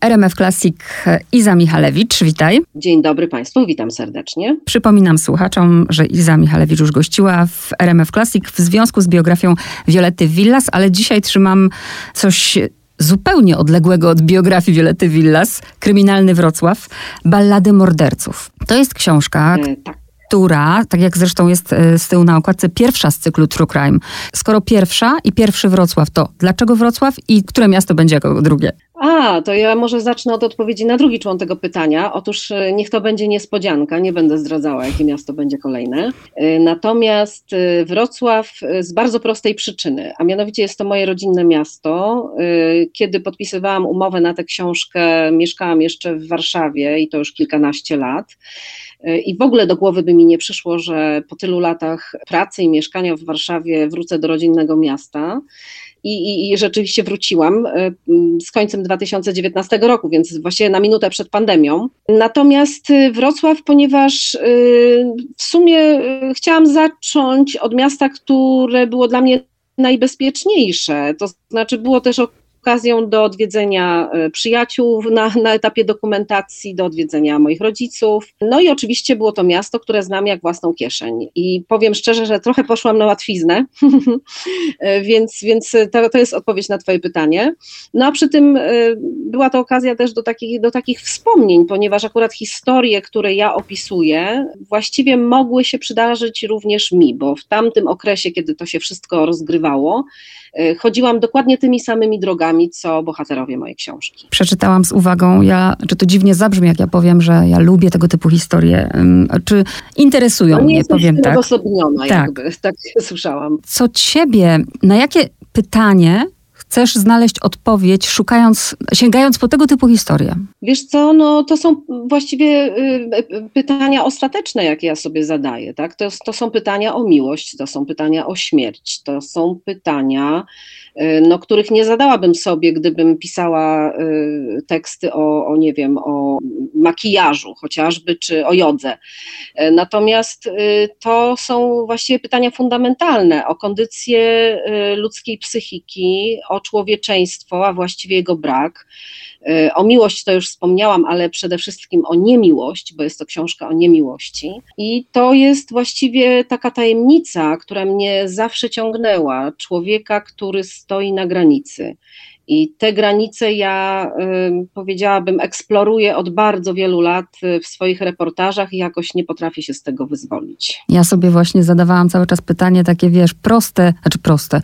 RMF Classic Iza Michalewicz, witaj. Dzień dobry Państwu, witam serdecznie. Przypominam słuchaczom, że Iza Michalewicz już gościła w RMF Classic w związku z biografią Violetty Villas, ale dzisiaj trzymam coś zupełnie odległego od biografii Violety Villas, Kryminalny Wrocław, Ballady morderców. To jest książka, e, tak która, tak jak zresztą jest e, z tyłu na okładce, pierwsza z cyklu True Crime. Skoro pierwsza i pierwszy Wrocław, to dlaczego Wrocław i które miasto będzie jako drugie? A, to ja może zacznę od odpowiedzi na drugi człon tego pytania. Otóż e, niech to będzie niespodzianka, nie będę zdradzała, jakie miasto będzie kolejne. E, natomiast Wrocław z bardzo prostej przyczyny, a mianowicie jest to moje rodzinne miasto. Kiedy podpisywałam umowę na tę książkę, mieszkałam jeszcze w Warszawie i to już kilkanaście lat. I w ogóle do głowy by mi nie przyszło, że po tylu latach pracy i mieszkania w Warszawie wrócę do rodzinnego miasta. I, i, rzeczywiście wróciłam y, z końcem 2019 roku, więc właściwie na minutę przed pandemią. Natomiast y, Wrocław, ponieważ y, w sumie chciałam zacząć od miasta, które było dla mnie najbezpieczniejsze. To znaczy było też okazją do odwiedzenia e, przyjaciół na, na etapie dokumentacji, do odwiedzenia moich rodziców. No i oczywiście było to miasto, które znam jak własną kieszeń. I powiem szczerze, że trochę poszłam na łatwiznę, e, więc, więc to, to jest odpowiedź na Twoje pytanie. No a przy tym e, była to okazja też do takich, do takich wspomnień, ponieważ akurat historie, które ja opisuję, właściwie mogły się przydarzyć również mi, bo w tamtym okresie, kiedy to się wszystko rozgrywało, chodziłam dokładnie tymi samymi drogami, co bohaterowie mojej książki. Przeczytałam z uwagą, ja, czy to dziwnie zabrzmi, jak ja powiem, że ja lubię tego typu historie, czy interesują no mnie, powiem tak. tak. Jakby, tak słyszałam. Co ciebie, na jakie pytanie chcesz znaleźć odpowiedź, szukając, sięgając po tego typu historie? Wiesz co, no to są właściwie y, y, pytania ostateczne, jakie ja sobie zadaję, tak? To, to są pytania o miłość, to są pytania o śmierć, to są pytania, no, których nie zadałabym sobie, gdybym pisała teksty o, o, nie wiem, o makijażu chociażby, czy o jodze. Natomiast to są właściwie pytania fundamentalne o kondycję ludzkiej psychiki, o człowieczeństwo, a właściwie jego brak. Y, o miłość to już wspomniałam, ale przede wszystkim o niemiłość, bo jest to książka o niemiłości. I to jest właściwie taka tajemnica, która mnie zawsze ciągnęła. Człowieka, który stoi na granicy. I te granice ja powiedziałabym eksploruję od bardzo wielu lat y, w swoich reportażach i jakoś nie potrafię się z tego wyzwolić. Ja sobie właśnie zadawałam cały czas pytanie takie, wiesz, proste, znaczy proste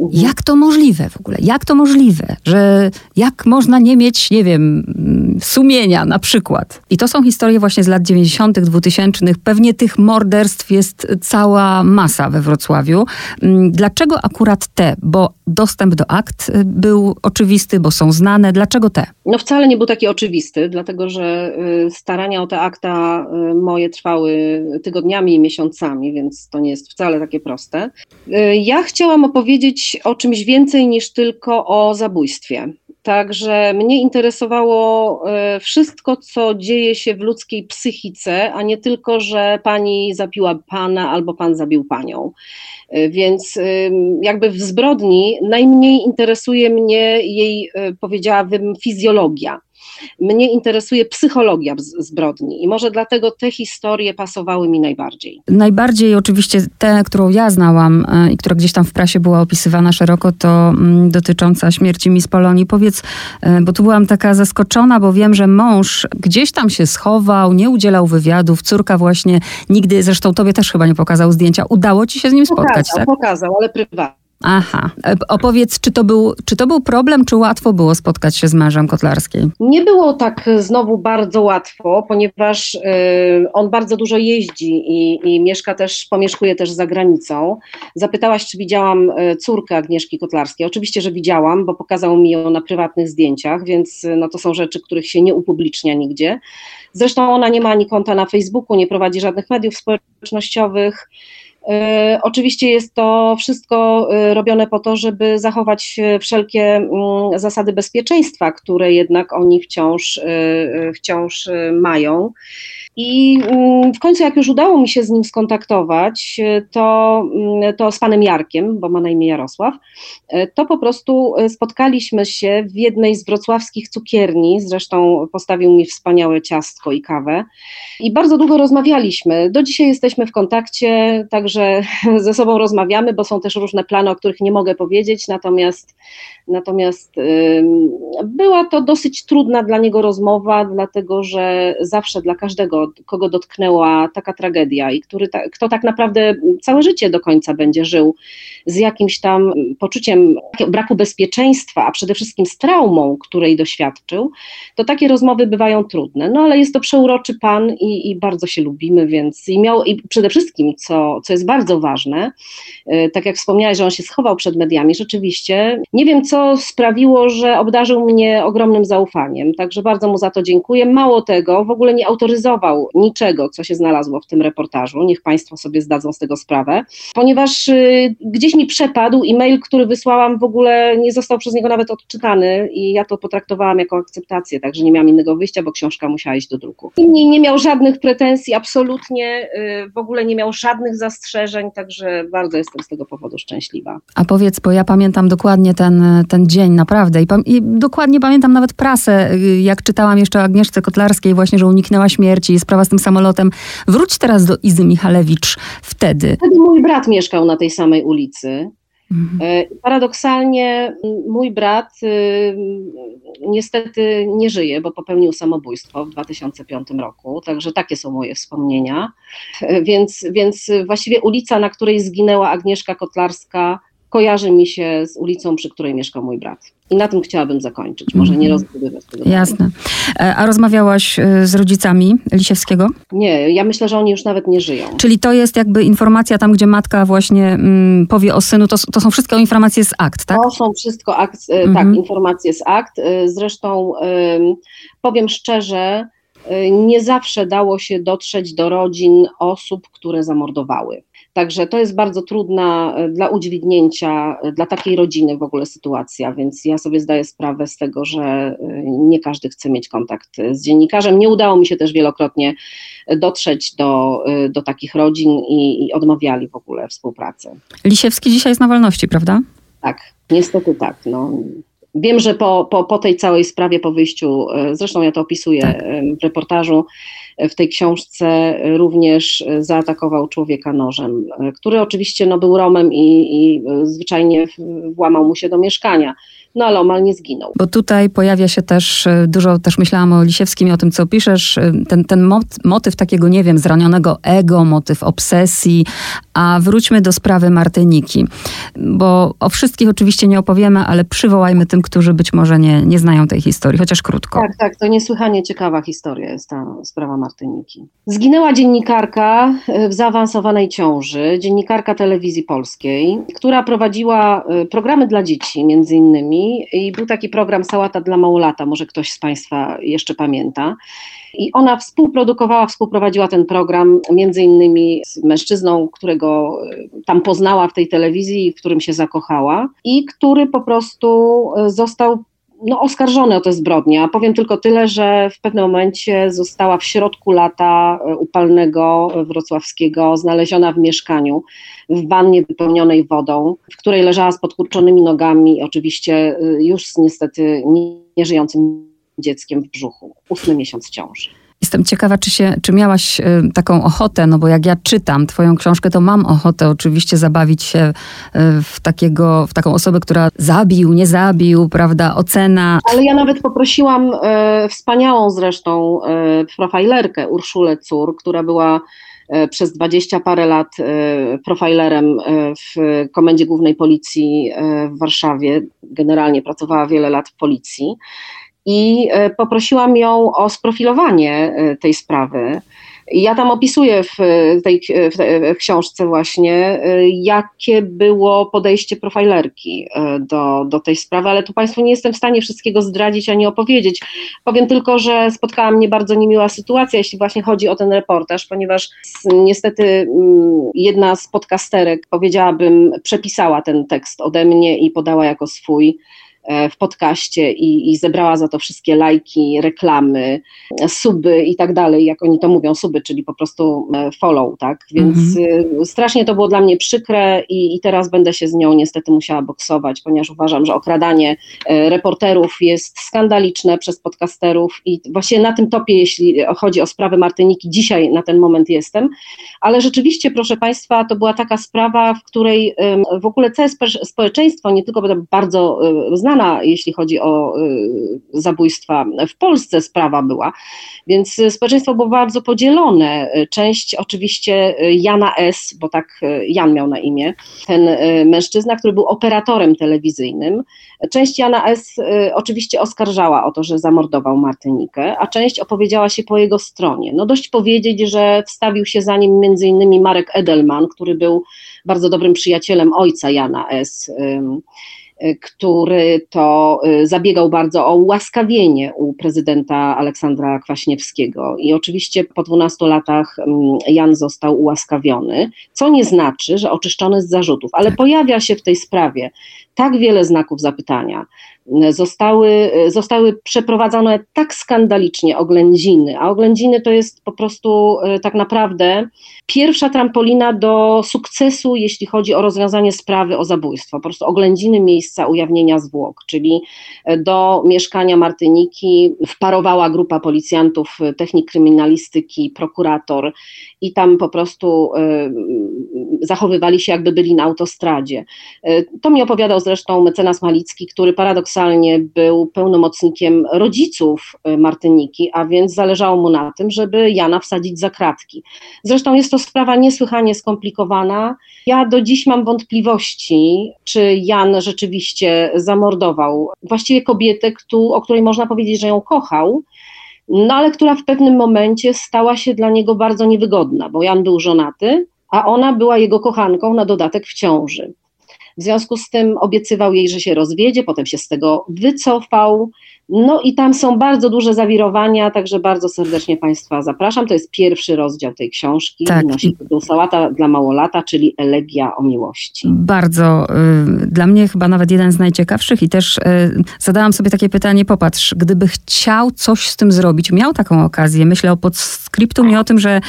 Mhm. Jak to możliwe w ogóle? Jak to możliwe, że jak można nie mieć, nie wiem, sumienia na przykład? I to są historie właśnie z lat 90., 2000. Pewnie tych morderstw jest cała masa we Wrocławiu. Mm, dlaczego akurat te? Bo dostęp do akt y, był oczywisty, bo są znane. Dlaczego te? No wcale nie był taki oczywisty, dlatego że y, starania o te akta y, moje trwały tygodniami i miesiącami, więc to nie jest wcale takie proste. Ja chciałam opowiedzieć o czymś więcej niż tylko o zabójstwie. Także mnie interesowało e, wszystko, co dzieje się w ludzkiej psychice, a nie tylko, że pani zabiła pana albo pan zabił panią. E, więc jakby w zbrodni najmniej interesuje mnie jej, e, powiedziałabym, fizjologia mnie interesuje psychologia zbrodni i może dlatego te historie pasowały mi najbardziej. Najbardziej oczywiście tę, którą ja znałam e, i która gdzieś tam w prasie była opisywana szeroko, to mm, dotycząca śmierci Miss Polonii. Powiedz, e, bo tu byłam taka zaskoczona, bo wiem, że mąż gdzieś tam się schował, nie udzielał wywiadów, córka właśnie nigdy, zresztą tobie też chyba nie pokazał zdjęcia. Udało ci się z nim spotkać, pokazał, tak? Pokazał, ale prywatnie. Aha. E, opowiedz, czy to, był, czy to był problem, czy łatwo było spotkać się z mężem Kotlarskiej? Nie było tak znowu bardzo łatwo, ponieważ y, on bardzo dużo jeździ i, i, mieszka też, pomieszkuje też za granicą. Zapytałaś, czy widziałam córkę Agnieszki Kotlarskiej. Oczywiście, że widziałam, bo pokazał mi ją na prywatnych zdjęciach, więc no, to są rzeczy, których się nie upublicznia nigdzie. Zresztą ona nie ma ani konta na Facebooku, nie prowadzi żadnych mediów społecznościowych. E, oczywiście jest to wszystko e, robione po to, żeby zachować wszelkie mm, zasady bezpieczeństwa, które jednak oni wciąż, wciąż mają. I mm, w końcu, jak już udało mi się z nim skontaktować, to, mm, to z panem Jarkiem, bo ma na imię Jarosław, to po prostu spotkaliśmy się w jednej z wrocławskich cukierni. Zresztą postawił mi wspaniałe ciastko i kawę. I bardzo długo rozmawialiśmy. Do dzisiaj jesteśmy w kontakcie, także ze sobą rozmawiamy, bo są też różne plany, o których nie mogę powiedzieć. Natomiast, natomiast była to dosyć trudna dla niego rozmowa, dlatego że zawsze dla każdego kogo dotknęła taka tragedia i który ta, kto tak naprawdę całe życie do końca będzie żył z jakimś tam poczuciem braku bezpieczeństwa, a przede wszystkim z traumą, której doświadczył, to takie rozmowy bywają trudne. No ale jest to przeuroczy pan i, i bardzo się lubimy, więc i miał, i przede wszystkim, co, co jest bardzo ważne, yy, tak jak wspomniałeś, że on się schował przed mediami, rzeczywiście, nie wiem, co sprawiło, że obdarzył mnie ogromnym zaufaniem, także bardzo mu za to dziękuję. Mało tego, w ogóle nie autoryzował niczego, co się znalazło w tym reportażu. Niech Państwo sobie zdadzą z tego sprawę, ponieważ y, gdzieś mi przepadł e-mail, który wysłałam, w ogóle nie został przez niego nawet odczytany i ja to potraktowałam jako akceptację, także nie miałam innego wyjścia, bo książka musiała iść do druku. Nie miał żadnych pretensji, absolutnie, y, w ogóle nie miał żadnych zastrzeżeń, także bardzo jestem z tego powodu szczęśliwa. A powiedz, bo ja pamiętam dokładnie ten, ten dzień, naprawdę, i, i dokładnie pamiętam nawet prasę, y, jak czytałam jeszcze o Agnieszce Kotlarskiej właśnie, że uniknęła śmierci, sprawa z tym samolotem. Wróć teraz do Izy Michalewicz wtedy. Wtedy mój brat mieszkał na tej samej ulicy. Mhm. E, paradoksalnie mój brat y, niestety nie żyje, bo popełnił samobójstwo w 2005 roku, także takie są moje wspomnienia. E, więc, więc właściwie ulica, na której zginęła Agnieszka Kotlarska, kojarzy mi się z ulicą, przy której mieszkał mój brat. I na tym chciałabym zakończyć, może nie mhm. rozbudowywać tego. Jasne. E, a rozmawiałaś e, z rodzicami Lisiewskiego? Nie, ja myślę, że oni już nawet nie żyją. Czyli to jest jakby informacja tam, gdzie matka właśnie mm, powie o synu, to, to są wszystkie informacje z akt, tak? To są wszystko akt, e, tak, mhm. tak, informacje z akt. Zresztą powiem szczerze, nie zawsze dało się dotrzeć do rodzin osób, które zamordowały. Także to jest bardzo trudna e, dla udźwignięcia e, dla takiej rodziny w ogóle sytuacja, więc ja sobie zdaję sprawę z tego, że e, nie każdy chce mieć kontakt z dziennikarzem. Nie udało mi się też wielokrotnie dotrzeć do, do takich rodzin i, i odmawiali w ogóle współpracy. Lisiewski dzisiaj jest na wolności, prawda? Tak, niestety tak. No. Wiem, że po, po, po tej całej sprawie, po wyjściu, zresztą ja to opisuję tak. w reportażu, w tej książce również zaatakował człowieka nożem, który oczywiście no, był Romem i, i zwyczajnie włamał mu się do mieszkania no ale omal nie zginął. Bo tutaj pojawia się też, e, dużo też myślałam o Lisiewskim i o tym, co piszesz, e, ten, ten motyw takiego, nie wiem, zranionego ego, motyw obsesji, a wróćmy do sprawy Martyniki, bo o wszystkich oczywiście nie opowiemy, ale przywołajmy tym, którzy być może nie, nie znają tej historii, chociaż krótko. Tak, tak, to niesłychanie ciekawa historia jest ta sprawa Martyniki. Zginęła dziennikarka e, w zaawansowanej ciąży, dziennikarka telewizji polskiej, która prowadziła programy dla dzieci, między innymi i był taki program Sałata dla Małolata, może ktoś z Państwa jeszcze pamięta. I ona współprodukowała, współprowadziła ten program między innymi z mężczyzną, którego e, tam poznała w tej telewizji, w którym się zakochała i który po prostu e, został no, oskarżony o te zbrodnie. Powiem tylko tyle, że w pewnym momencie została w środku lata e, upalnego wrocławskiego znaleziona w mieszkaniu, w wannie wypełnionej wodą, w której leżała z podkurczonymi nogami, oczywiście e, już niestety nieżyjącym dzieckiem w brzuchu, ósmy miesiąc ciąży. Jestem ciekawa, czy, się, czy miałaś y, taką ochotę, no bo jak ja czytam twoją książkę, to mam ochotę oczywiście zabawić się y, w, takiego, w taką osobę, która zabił, nie zabił, prawda, ocena. Ale ja nawet poprosiłam e, wspaniałą zresztą e, profilerkę Urszulę Cur, która była przez dwadzieścia parę lat profilerem w Komendzie Głównej Policji w Warszawie. Generalnie pracowała wiele lat w policji i e, poprosiłam ją o sprofilowanie e, tej sprawy. Ja tam opisuję w tej, w tej książce właśnie, jakie było podejście profilerki do, do tej sprawy, ale tu Państwu nie jestem w stanie wszystkiego zdradzić ani opowiedzieć. Powiem tylko, że spotkała mnie bardzo niemiła sytuacja, jeśli właśnie chodzi o ten reportaż, ponieważ niestety mm, jedna z podcasterek, powiedziałabym, przepisała ten tekst ode mnie i podała jako swój. E, w podcaście i, i, zebrała za to wszystkie lajki, reklamy, suby i tak dalej, jak oni to mówią, suby, czyli po prostu e, follow, tak? Więc mhm. strasznie to było dla mnie przykre i, i, teraz będę się z nią niestety musiała boksować, ponieważ uważam, że okradanie e, reporterów jest skandaliczne przez podcasterów i właśnie na tym topie, jeśli chodzi o sprawę Martyniki, dzisiaj na ten moment jestem, ale rzeczywiście, proszę Państwa, to była taka sprawa, w której w ogóle całe społeczeństwo, nie tylko bardzo znane, znana, jeśli chodzi o y, zabójstwa w Polsce sprawa była, więc społeczeństwo było bardzo podzielone. Część oczywiście Jana S., bo tak Jan miał na imię, ten y, mężczyzna, który był operatorem telewizyjnym, część Jana S. Y, oczywiście oskarżała o to, że zamordował Martynikę, a część opowiedziała się po jego stronie. No dość powiedzieć, że wstawił się za nim między innymi Marek Edelman, który był bardzo dobrym przyjacielem ojca Jana S który to y, zabiegał bardzo o ułaskawienie u prezydenta Aleksandra Kwaśniewskiego. I oczywiście po 12 latach mm, Jan został ułaskawiony, co nie znaczy, że oczyszczony z zarzutów, ale tak. pojawia się w tej sprawie tak wiele znaków zapytania, zostały, zostały przeprowadzone tak skandalicznie oględziny, a oględziny to jest po prostu e, tak naprawdę pierwsza trampolina do sukcesu, jeśli chodzi o rozwiązanie sprawy o zabójstwo. Po prostu oględziny miejsca ujawnienia zwłok, czyli e, do mieszkania Martyniki wparowała grupa policjantów, e, technik kryminalistyki, prokurator i tam po prostu zachowywali się jakby byli na autostradzie. To mi opowiadał zresztą mecenas Malicki, który paradoksalnie był pełnomocnikiem rodziców e, Martyniki, a więc zależało mu na tym, żeby Jana wsadzić za kratki. Zresztą jest to sprawa niesłychanie skomplikowana. Ja do dziś mam wątpliwości, czy Jan rzeczywiście zamordował właściwie kobietę, o której można powiedzieć, że ją kochał, no ale która w pewnym momencie stała się dla niego bardzo niewygodna, bo Jan był żonaty, a ona była jego kochanką, na dodatek w ciąży. W związku z tym obiecywał jej, że się rozwiedzie, potem się z tego wycofał. No i tam są bardzo duże zawirowania, także bardzo serdecznie Państwa zapraszam. To jest pierwszy rozdział tej książki. Tak. Nosi tytuł Sałata dla małolata, czyli Elegia o miłości. Bardzo. Y, dla mnie chyba nawet jeden z najciekawszych i też y, zadałam sobie takie pytanie, popatrz, gdyby chciał coś z tym zrobić, miał taką okazję, myślę o podskryptum i o tym, że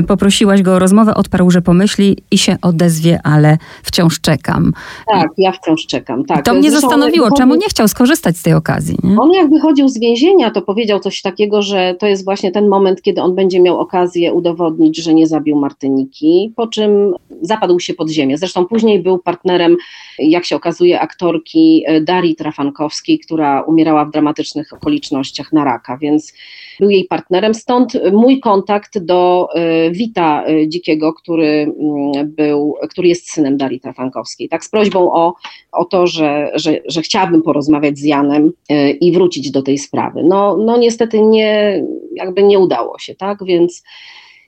y, poprosiłaś go o rozmowę, odparł, że pomyśli i się odezwie, ale wciąż czekam. Tak, ja wciąż czekam. Tak. To mnie Zresztą zastanowiło, czemu nie chciał skorzystać z tej okazji. Nie? Jak wychodził z więzienia, to powiedział coś takiego, że to jest właśnie ten moment, kiedy on będzie miał okazję udowodnić, że nie zabił Martyniki, po czym zapadł się pod ziemię. Zresztą później był partnerem, jak się okazuje, aktorki e, Darii Trafankowskiej, która umierała w dramatycznych okolicznościach na raka, więc był jej partnerem. Stąd mój kontakt do e, Wita e, Dzikiego, który mm, był, który jest synem Darii Trafankowskiej, tak z prośbą o, o to, że, że, że chciałabym porozmawiać z Janem i wrócić wrócić do tej sprawy. No, no niestety nie, jakby nie udało się, tak, więc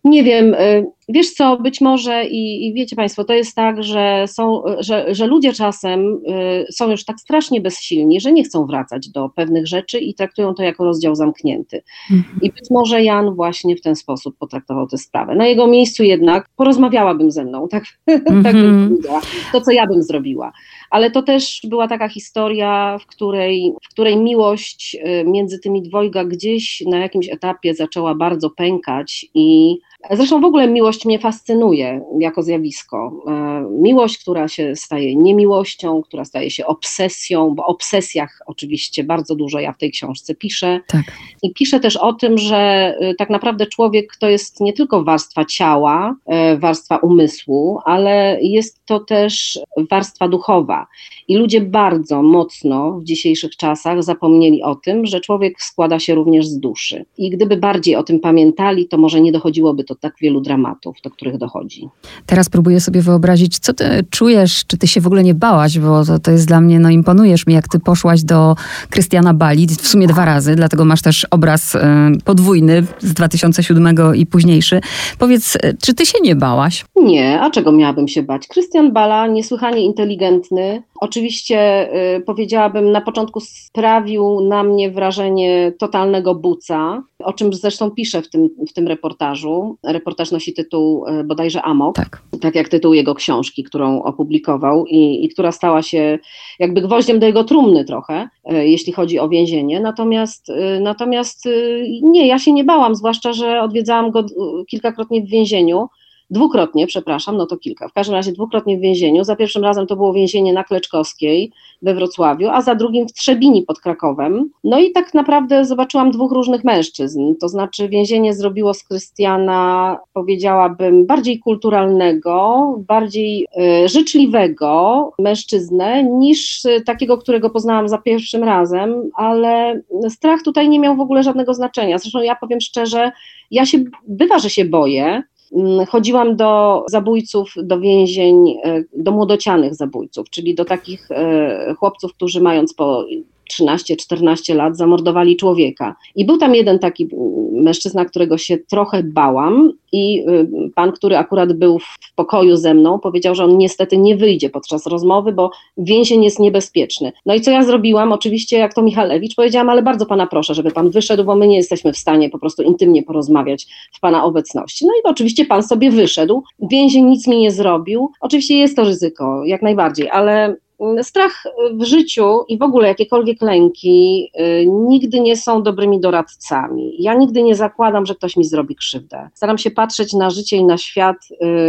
nie wiem, y, wiesz co, być może i, i, wiecie Państwo, to jest tak, że, są, że, że ludzie czasem y, są już tak strasznie bezsilni, że nie chcą wracać do pewnych rzeczy i traktują to jako rozdział zamknięty. Mhm. I być może Jan właśnie w ten sposób potraktował tę sprawę. Na jego miejscu jednak porozmawiałabym ze mną, tak, mhm. tak bym mhm. powiedziała, to co ja bym zrobiła. Ale to też była taka historia, w której, w której miłość y, między tymi dwojga gdzieś na jakimś etapie zaczęła bardzo pękać i Zresztą w ogóle miłość mnie fascynuje jako zjawisko. E, miłość, która się staje niemiłością, która staje się obsesją, bo o obsesjach oczywiście bardzo dużo ja w tej książce piszę. Tak. I piszę też o tym, że e, tak naprawdę człowiek to jest nie tylko warstwa ciała, e, warstwa umysłu, ale jest to też warstwa duchowa człowieka. I ludzie bardzo mocno w dzisiejszych czasach zapomnieli o tym, że człowiek składa się również z duszy. I gdyby bardziej o tym pamiętali, to może nie dochodziłoby do tak wielu dramatów, do których dochodzi. Teraz próbuję sobie wyobrazić, co ty czujesz, czy ty się w ogóle nie bałaś, bo to, to jest dla mnie, no imponujesz mi, jak ty poszłaś do Krystiana Bali, w sumie dwa razy, dlatego masz też obraz y, podwójny z 2007 i późniejszy. Powiedz, y, czy ty się nie bałaś? Nie, a czego miałabym się bać? Krystian Bala, niesłychanie inteligentny, oczywiście y, powiedziałabym na początku sprawił na mnie wrażenie totalnego buca, o czym zresztą piszę w tym, w tym reportażu. Reportaż nosi tytuł y, bodajże Amok, tak. tak jak tytuł jego książki, którą opublikował i, i która stała się jakby gwoździem do jego trumny trochę, y, jeśli chodzi o więzienie. Natomiast, y, natomiast y, nie, ja się nie bałam, zwłaszcza, że odwiedzałam go y, kilkakrotnie w więzieniu dwukrotnie, przepraszam, no to kilka, w każdym razie dwukrotnie w więzieniu. Za pierwszym razem to było więzienie na Kleczkowskiej we Wrocławiu, a za drugim w Trzebini pod Krakowem. No i tak naprawdę zobaczyłam dwóch różnych mężczyzn, to znaczy więzienie zrobiło z Krystiana, powiedziałabym, bardziej kulturalnego, bardziej y, życzliwego mężczyznę niż takiego, którego poznałam za pierwszym razem, ale strach tutaj nie miał w ogóle żadnego znaczenia. Zresztą ja powiem szczerze, ja się, bywa, że się boję, chodziłam do zabójców, do więzień, e, do młodocianych zabójców, czyli do takich e, chłopców, którzy mając po 13-14 lat zamordowali człowieka. I był tam jeden taki mężczyzna, którego się trochę bałam, i y, pan, który akurat był w pokoju ze mną, powiedział, że on niestety nie wyjdzie podczas rozmowy, bo więzień jest niebezpieczny. No i co ja zrobiłam? Oczywiście, jak to Michalewicz, powiedziałam, ale bardzo pana proszę, żeby pan wyszedł, bo my nie jesteśmy w stanie po prostu intymnie porozmawiać w pana obecności. No i oczywiście pan sobie wyszedł. Więzień nic mi nie zrobił. Oczywiście jest to ryzyko, jak najbardziej, ale Strach w życiu i w ogóle jakiekolwiek lęki y, nigdy nie są dobrymi doradcami. Ja nigdy nie zakładam, że ktoś mi zrobi krzywdę. Staram się patrzeć na życie i na świat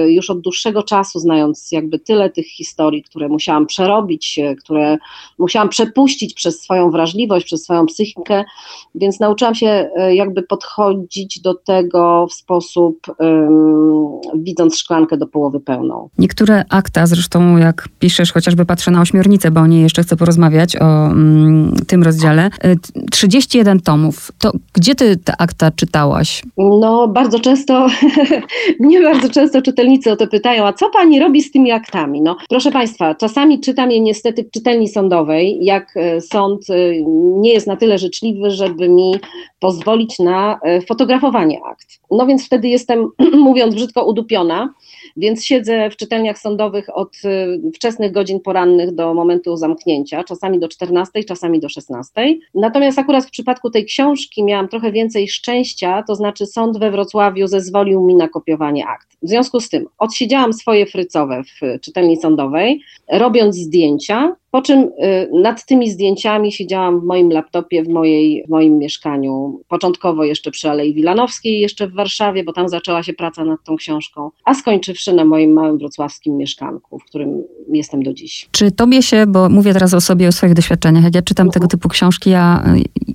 y, już od dłuższego czasu, znając jakby tyle tych historii, które musiałam przerobić, y, które musiałam przepuścić przez swoją wrażliwość, przez swoją psychikę, więc nauczyłam się jakby podchodzić do tego w sposób um, widząc szklankę do połowy pełną. Niektóre akta, zresztą jak piszesz, chociażby patrzę na ośmiornicę, bo o niej jeszcze chcę porozmawiać, o mm, tym rozdziale. 31 y, tomów. To gdzie ty te akta czytałaś? No, bardzo często, mnie bardzo często czytelnicy o to pytają, a co pani robi z tymi aktami? No, proszę państwa, czasami czytam je niestety w czytelni sądowej, jak e, sąd e, nie jest na tyle życzliwy, żeby mi pozwolić na e, fotografowanie akt. No więc wtedy jestem, mówiąc brzydko, udupiona, więc siedzę w czytelniach sądowych od wczesnych godzin porannych do momentu zamknięcia, czasami do 14, czasami do 16. Natomiast akurat w przypadku tej książki miałam trochę więcej szczęścia, to znaczy sąd we Wrocławiu zezwolił mi na kopiowanie akt. W związku z tym odsiedziałam swoje frycowe w czytelni sądowej, robiąc zdjęcia, po czym y, nad tymi zdjęciami siedziałam w moim laptopie, w, mojej, w moim mieszkaniu, początkowo jeszcze przy Alei Wilanowskiej, jeszcze w Warszawie, bo tam zaczęła się praca nad tą książką, a skończywszy na moim małym wrocławskim mieszkanku, w którym jestem do dziś. Czy tobie się, bo mówię teraz o sobie, o swoich doświadczeniach, jak ja czytam tego typu książki, ja,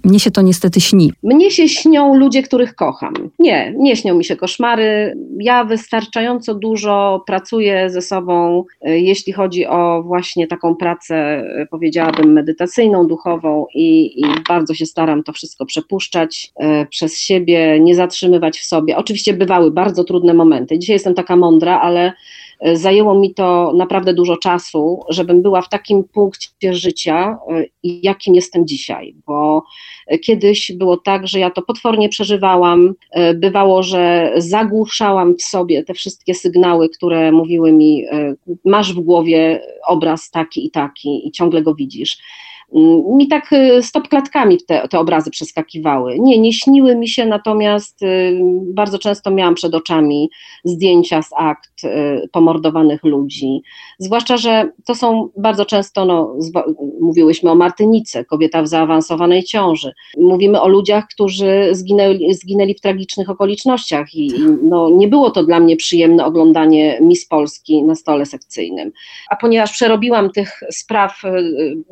mnie się to niestety śni. Mnie się śnią ludzie, których kocham. Nie, nie śnią mi się koszmary. Ja wystarczająco dużo pracuję ze sobą, y, jeśli chodzi o właśnie taką pracę powiedziałabym, medytacyjną, duchową i, i, bardzo się staram to wszystko przepuszczać przez siebie, nie zatrzymywać w sobie. Oczywiście bywały bardzo trudne momenty. Dzisiaj jestem taka mądra, ale zajęło mi to naprawdę dużo czasu, żebym była w takim punkcie życia, e, jakim jestem dzisiaj, bo kiedyś było tak, że ja to potwornie przeżywałam, bywało, że zagłuszałam w sobie te wszystkie sygnały, które mówiły mi, masz w głowie obraz taki i taki i ciągle go widzisz. Mm, mi tak y, stop klatkami te, te obrazy przeskakiwały. Nie, nie śniły mi się, natomiast y, bardzo często miałam przed oczami zdjęcia z akt y, pomordowanych ludzi. Zwłaszcza, że to są bardzo często, no, mówiłyśmy o Martynice, kobieta w zaawansowanej ciąży. Mówimy o ludziach, którzy zginęli, zginęli w tragicznych okolicznościach i, i no, nie było to dla mnie przyjemne oglądanie Miss Polski na stole sekcyjnym. A ponieważ przerobiłam tych spraw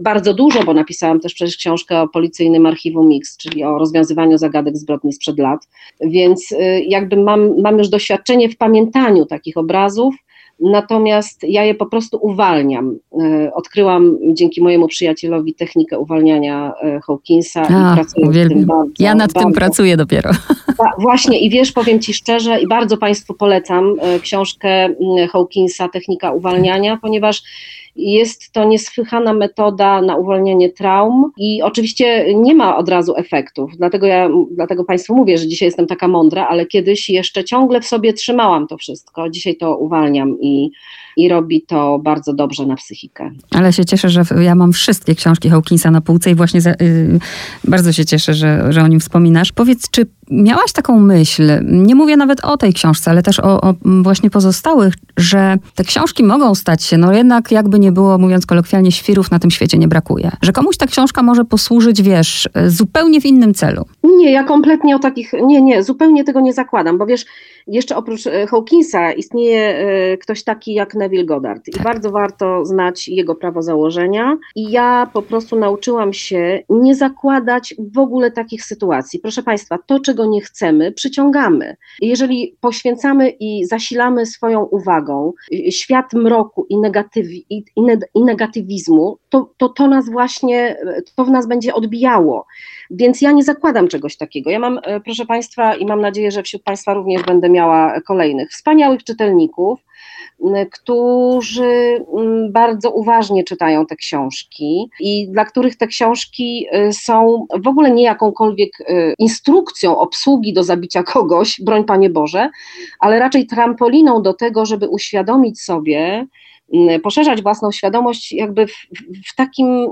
bardzo dużo, bo napisałam też przecież książkę o policyjnym archiwum Mix, czyli o rozwiązywaniu zagadek zbrodni sprzed lat, więc y, jakby mam, mam już doświadczenie w pamiętaniu takich obrazów, natomiast ja je po prostu uwalniam. E, odkryłam dzięki mojemu przyjacielowi technikę uwalniania e, Hawkinsa A, i pracuję uwielbiam. tym bardzo. Ja nad bardzo. tym pracuję dopiero. Właśnie i wiesz, powiem Ci szczerze i bardzo Państwu polecam książkę Hawkinsa Technika uwalniania, ponieważ jest to niesłychana metoda na uwalnianie traum i oczywiście nie ma od razu efektów, dlatego ja, dlatego Państwu mówię, że dzisiaj jestem taka mądra, ale kiedyś jeszcze ciągle w sobie trzymałam to wszystko, dzisiaj to uwalniam i, i robi to bardzo dobrze na psychikę. Ale się cieszę, że ja mam wszystkie książki Hawkinsa na półce i właśnie za, yy, bardzo się cieszę, że, że o nim wspominasz. Powiedz, czy miałaś taką myśl, nie mówię nawet o tej książce, ale też o, o, właśnie pozostałych, że te książki mogą stać się, no jednak jakby nie było, mówiąc kolokwialnie, świrów na tym świecie nie brakuje. Że komuś ta książka może posłużyć, wiesz, zupełnie w innym celu. Nie, ja kompletnie o takich, nie, nie, zupełnie tego nie zakładam, bo wiesz, jeszcze oprócz e, Hawkinsa istnieje e, ktoś taki jak Neville Goddard i tak. bardzo warto znać jego prawo założenia i ja po prostu nauczyłam się nie zakładać w ogóle takich sytuacji. Proszę Państwa, to czego nie chcemy, przyciągamy. Jeżeli poświęcamy i zasilamy swoją uwagą świat mroku i, negatywi, i, i negatywizmu, to, to to nas właśnie, to w nas będzie odbijało. Więc ja nie zakładam czegoś takiego. Ja mam, e, proszę Państwa, i mam nadzieję, że wśród Państwa również będę miała kolejnych wspaniałych czytelników, którzy bardzo uważnie czytają te książki i dla których te książki y, są w ogóle nie jakąkolwiek y, instrukcją obsługi do zabicia kogoś, broń Panie Boże, ale raczej trampoliną do tego, żeby uświadomić sobie, poszerzać własną świadomość jakby w, w takim,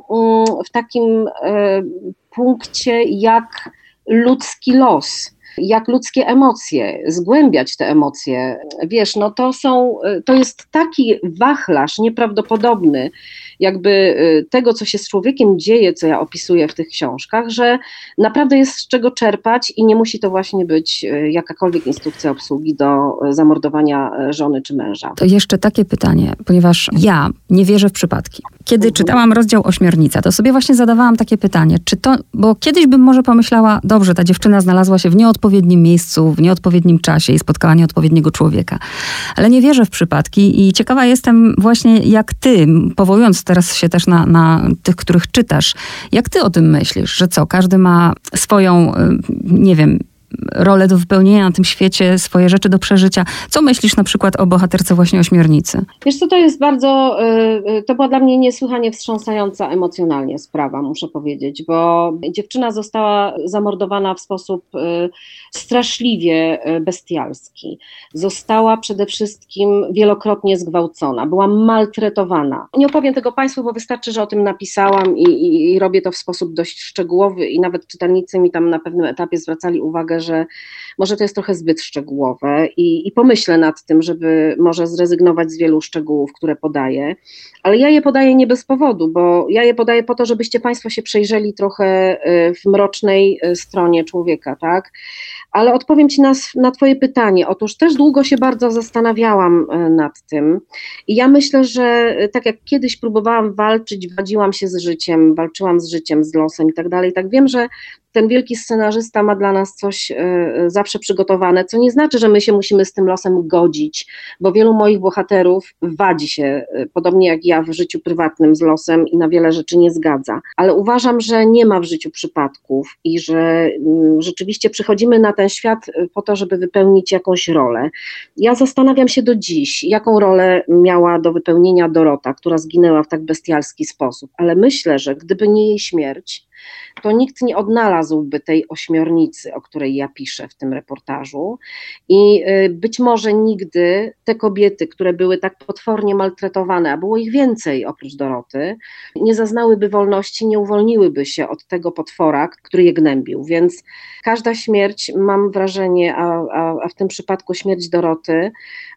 w takim e, punkcie jak ludzki los jak ludzkie emocje, zgłębiać te emocje. Wiesz, no to są, to jest taki wachlarz nieprawdopodobny, jakby y, tego, co się z człowiekiem dzieje, co ja opisuję w tych książkach, że naprawdę jest z czego czerpać i nie musi to właśnie być y, jakakolwiek instrukcja obsługi do y, zamordowania żony czy męża. To jeszcze takie pytanie, ponieważ ja nie wierzę w przypadki. Kiedy czytałam rozdział Ośmiornica, to sobie właśnie zadawałam takie pytanie, czy to, bo kiedyś bym może pomyślała, dobrze, ta dziewczyna znalazła się w nieodpowiednim miejscu, w nieodpowiednim czasie i spotkała nieodpowiedniego człowieka. Ale nie wierzę w przypadki i ciekawa jestem właśnie jak ty, powołując teraz się też na, na tych, których czytasz. Jak ty o tym myślisz, że co, każdy ma swoją, y, nie wiem, rolę do wypełnienia na tym świecie, swoje rzeczy do przeżycia. Co myślisz na przykład o bohaterce właśnie Ośmiornicy? Wiesz co, to jest bardzo, y, y, to była dla mnie niesłychanie wstrząsająca emocjonalnie sprawa, muszę powiedzieć, bo dziewczyna została zamordowana w sposób y, straszliwie bestialski. Została przede wszystkim wielokrotnie zgwałcona, była maltretowana. Nie opowiem tego Państwu, bo wystarczy, że o tym napisałam i, i, i robię to w sposób dość szczegółowy i nawet czytelnicy mi tam na pewnym etapie zwracali uwagę, że może to jest trochę zbyt szczegółowe i, i pomyślę nad tym, żeby może zrezygnować z wielu szczegółów, które podaję, ale ja je podaję nie bez powodu, bo ja je podaję po to, żebyście Państwo się przejrzeli trochę y, w mrocznej y, stronie człowieka, tak? Ale odpowiem Ci na, na Twoje pytanie. Otóż też długo się bardzo zastanawiałam y, nad tym i ja myślę, że tak jak kiedyś próbowałam walczyć, wadziłam się z życiem, walczyłam z życiem, z losem i tak dalej, tak wiem, że ten wielki scenarzysta ma dla nas coś zawsze przygotowane, co nie znaczy, że my się musimy z tym losem godzić, bo wielu moich bohaterów wadzi się, podobnie jak ja, w życiu prywatnym z losem i na wiele rzeczy nie zgadza. Ale uważam, że nie ma w życiu przypadków i że mm, rzeczywiście przychodzimy na ten świat po to, żeby wypełnić jakąś rolę. Ja zastanawiam się do dziś, jaką rolę miała do wypełnienia Dorota, która zginęła w tak bestialski sposób, ale myślę, że gdyby nie jej śmierć, to nikt nie odnalazłby tej ośmiornicy, o której ja piszę w tym reportażu. I y, być może nigdy te kobiety, które były tak potwornie maltretowane, a było ich więcej oprócz Doroty, nie zaznałyby wolności, nie uwolniłyby się od tego potwora, który je gnębił. Więc każda śmierć, mam wrażenie, a, a, a w tym przypadku śmierć Doroty,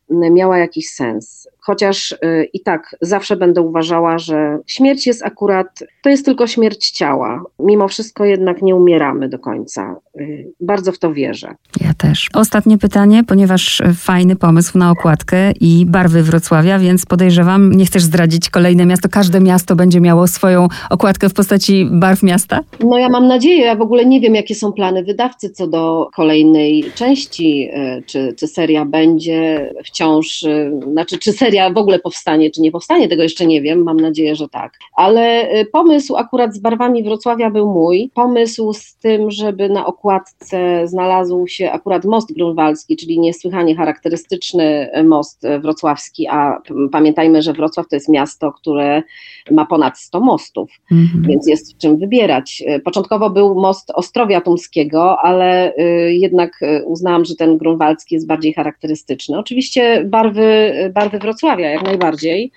miała jakiś sens. Chociaż y, i tak zawsze będę uważała, że śmierć jest akurat, to jest tylko śmierć ciała. Mimo wszystko jednak nie umieramy do końca. Y, bardzo w to wierzę. Ja też. Ostatnie pytanie, ponieważ fajny pomysł na okładkę i barwy Wrocławia, więc podejrzewam, nie chcesz zdradzić kolejne miasto. Każde miasto będzie miało swoją okładkę w postaci barw miasta? No ja mam nadzieję, ja w ogóle nie wiem, jakie są plany wydawcy co do kolejnej części, y, czy, czy seria będzie w wciąż, znaczy czy seria w ogóle powstanie, czy nie powstanie, tego jeszcze nie wiem, mam nadzieję, że tak. Ale pomysł akurat z barwami Wrocławia był mój. Pomysł z tym, żeby na okładce znalazł się akurat most grunwaldzki, czyli niesłychanie charakterystyczny most wrocławski, a pamiętajmy, że Wrocław to jest miasto, które ma ponad 100 mostów, mhm. więc jest czym wybierać. Początkowo był most Ostrowia Tumskiego, ale y, jednak y, uznałam, że ten grunwaldzki jest bardziej charakterystyczny. Oczywiście barwy, barwy Wrocławia jak najbardziej.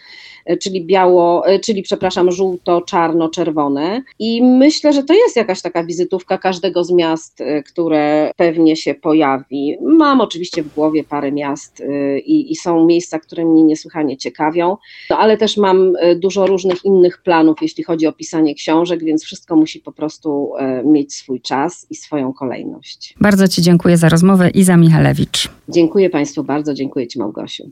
E, czyli biało, e, czyli przepraszam, żółto-czarno-czerwone. I myślę, że to jest jakaś taka wizytówka każdego z miast, e, które pewnie się pojawi. Mam oczywiście w głowie parę miast i, i są miejsca, które mnie niesłychanie ciekawią, no ale też mam dużo różnych innych planów, jeśli chodzi o pisanie książek, więc wszystko musi po prostu mieć swój czas i swoją kolejność. Bardzo Ci dziękuję za rozmowę. Iza Michalewicz. Dziękuję Państwu bardzo, dziękuję Ci Małgosiu.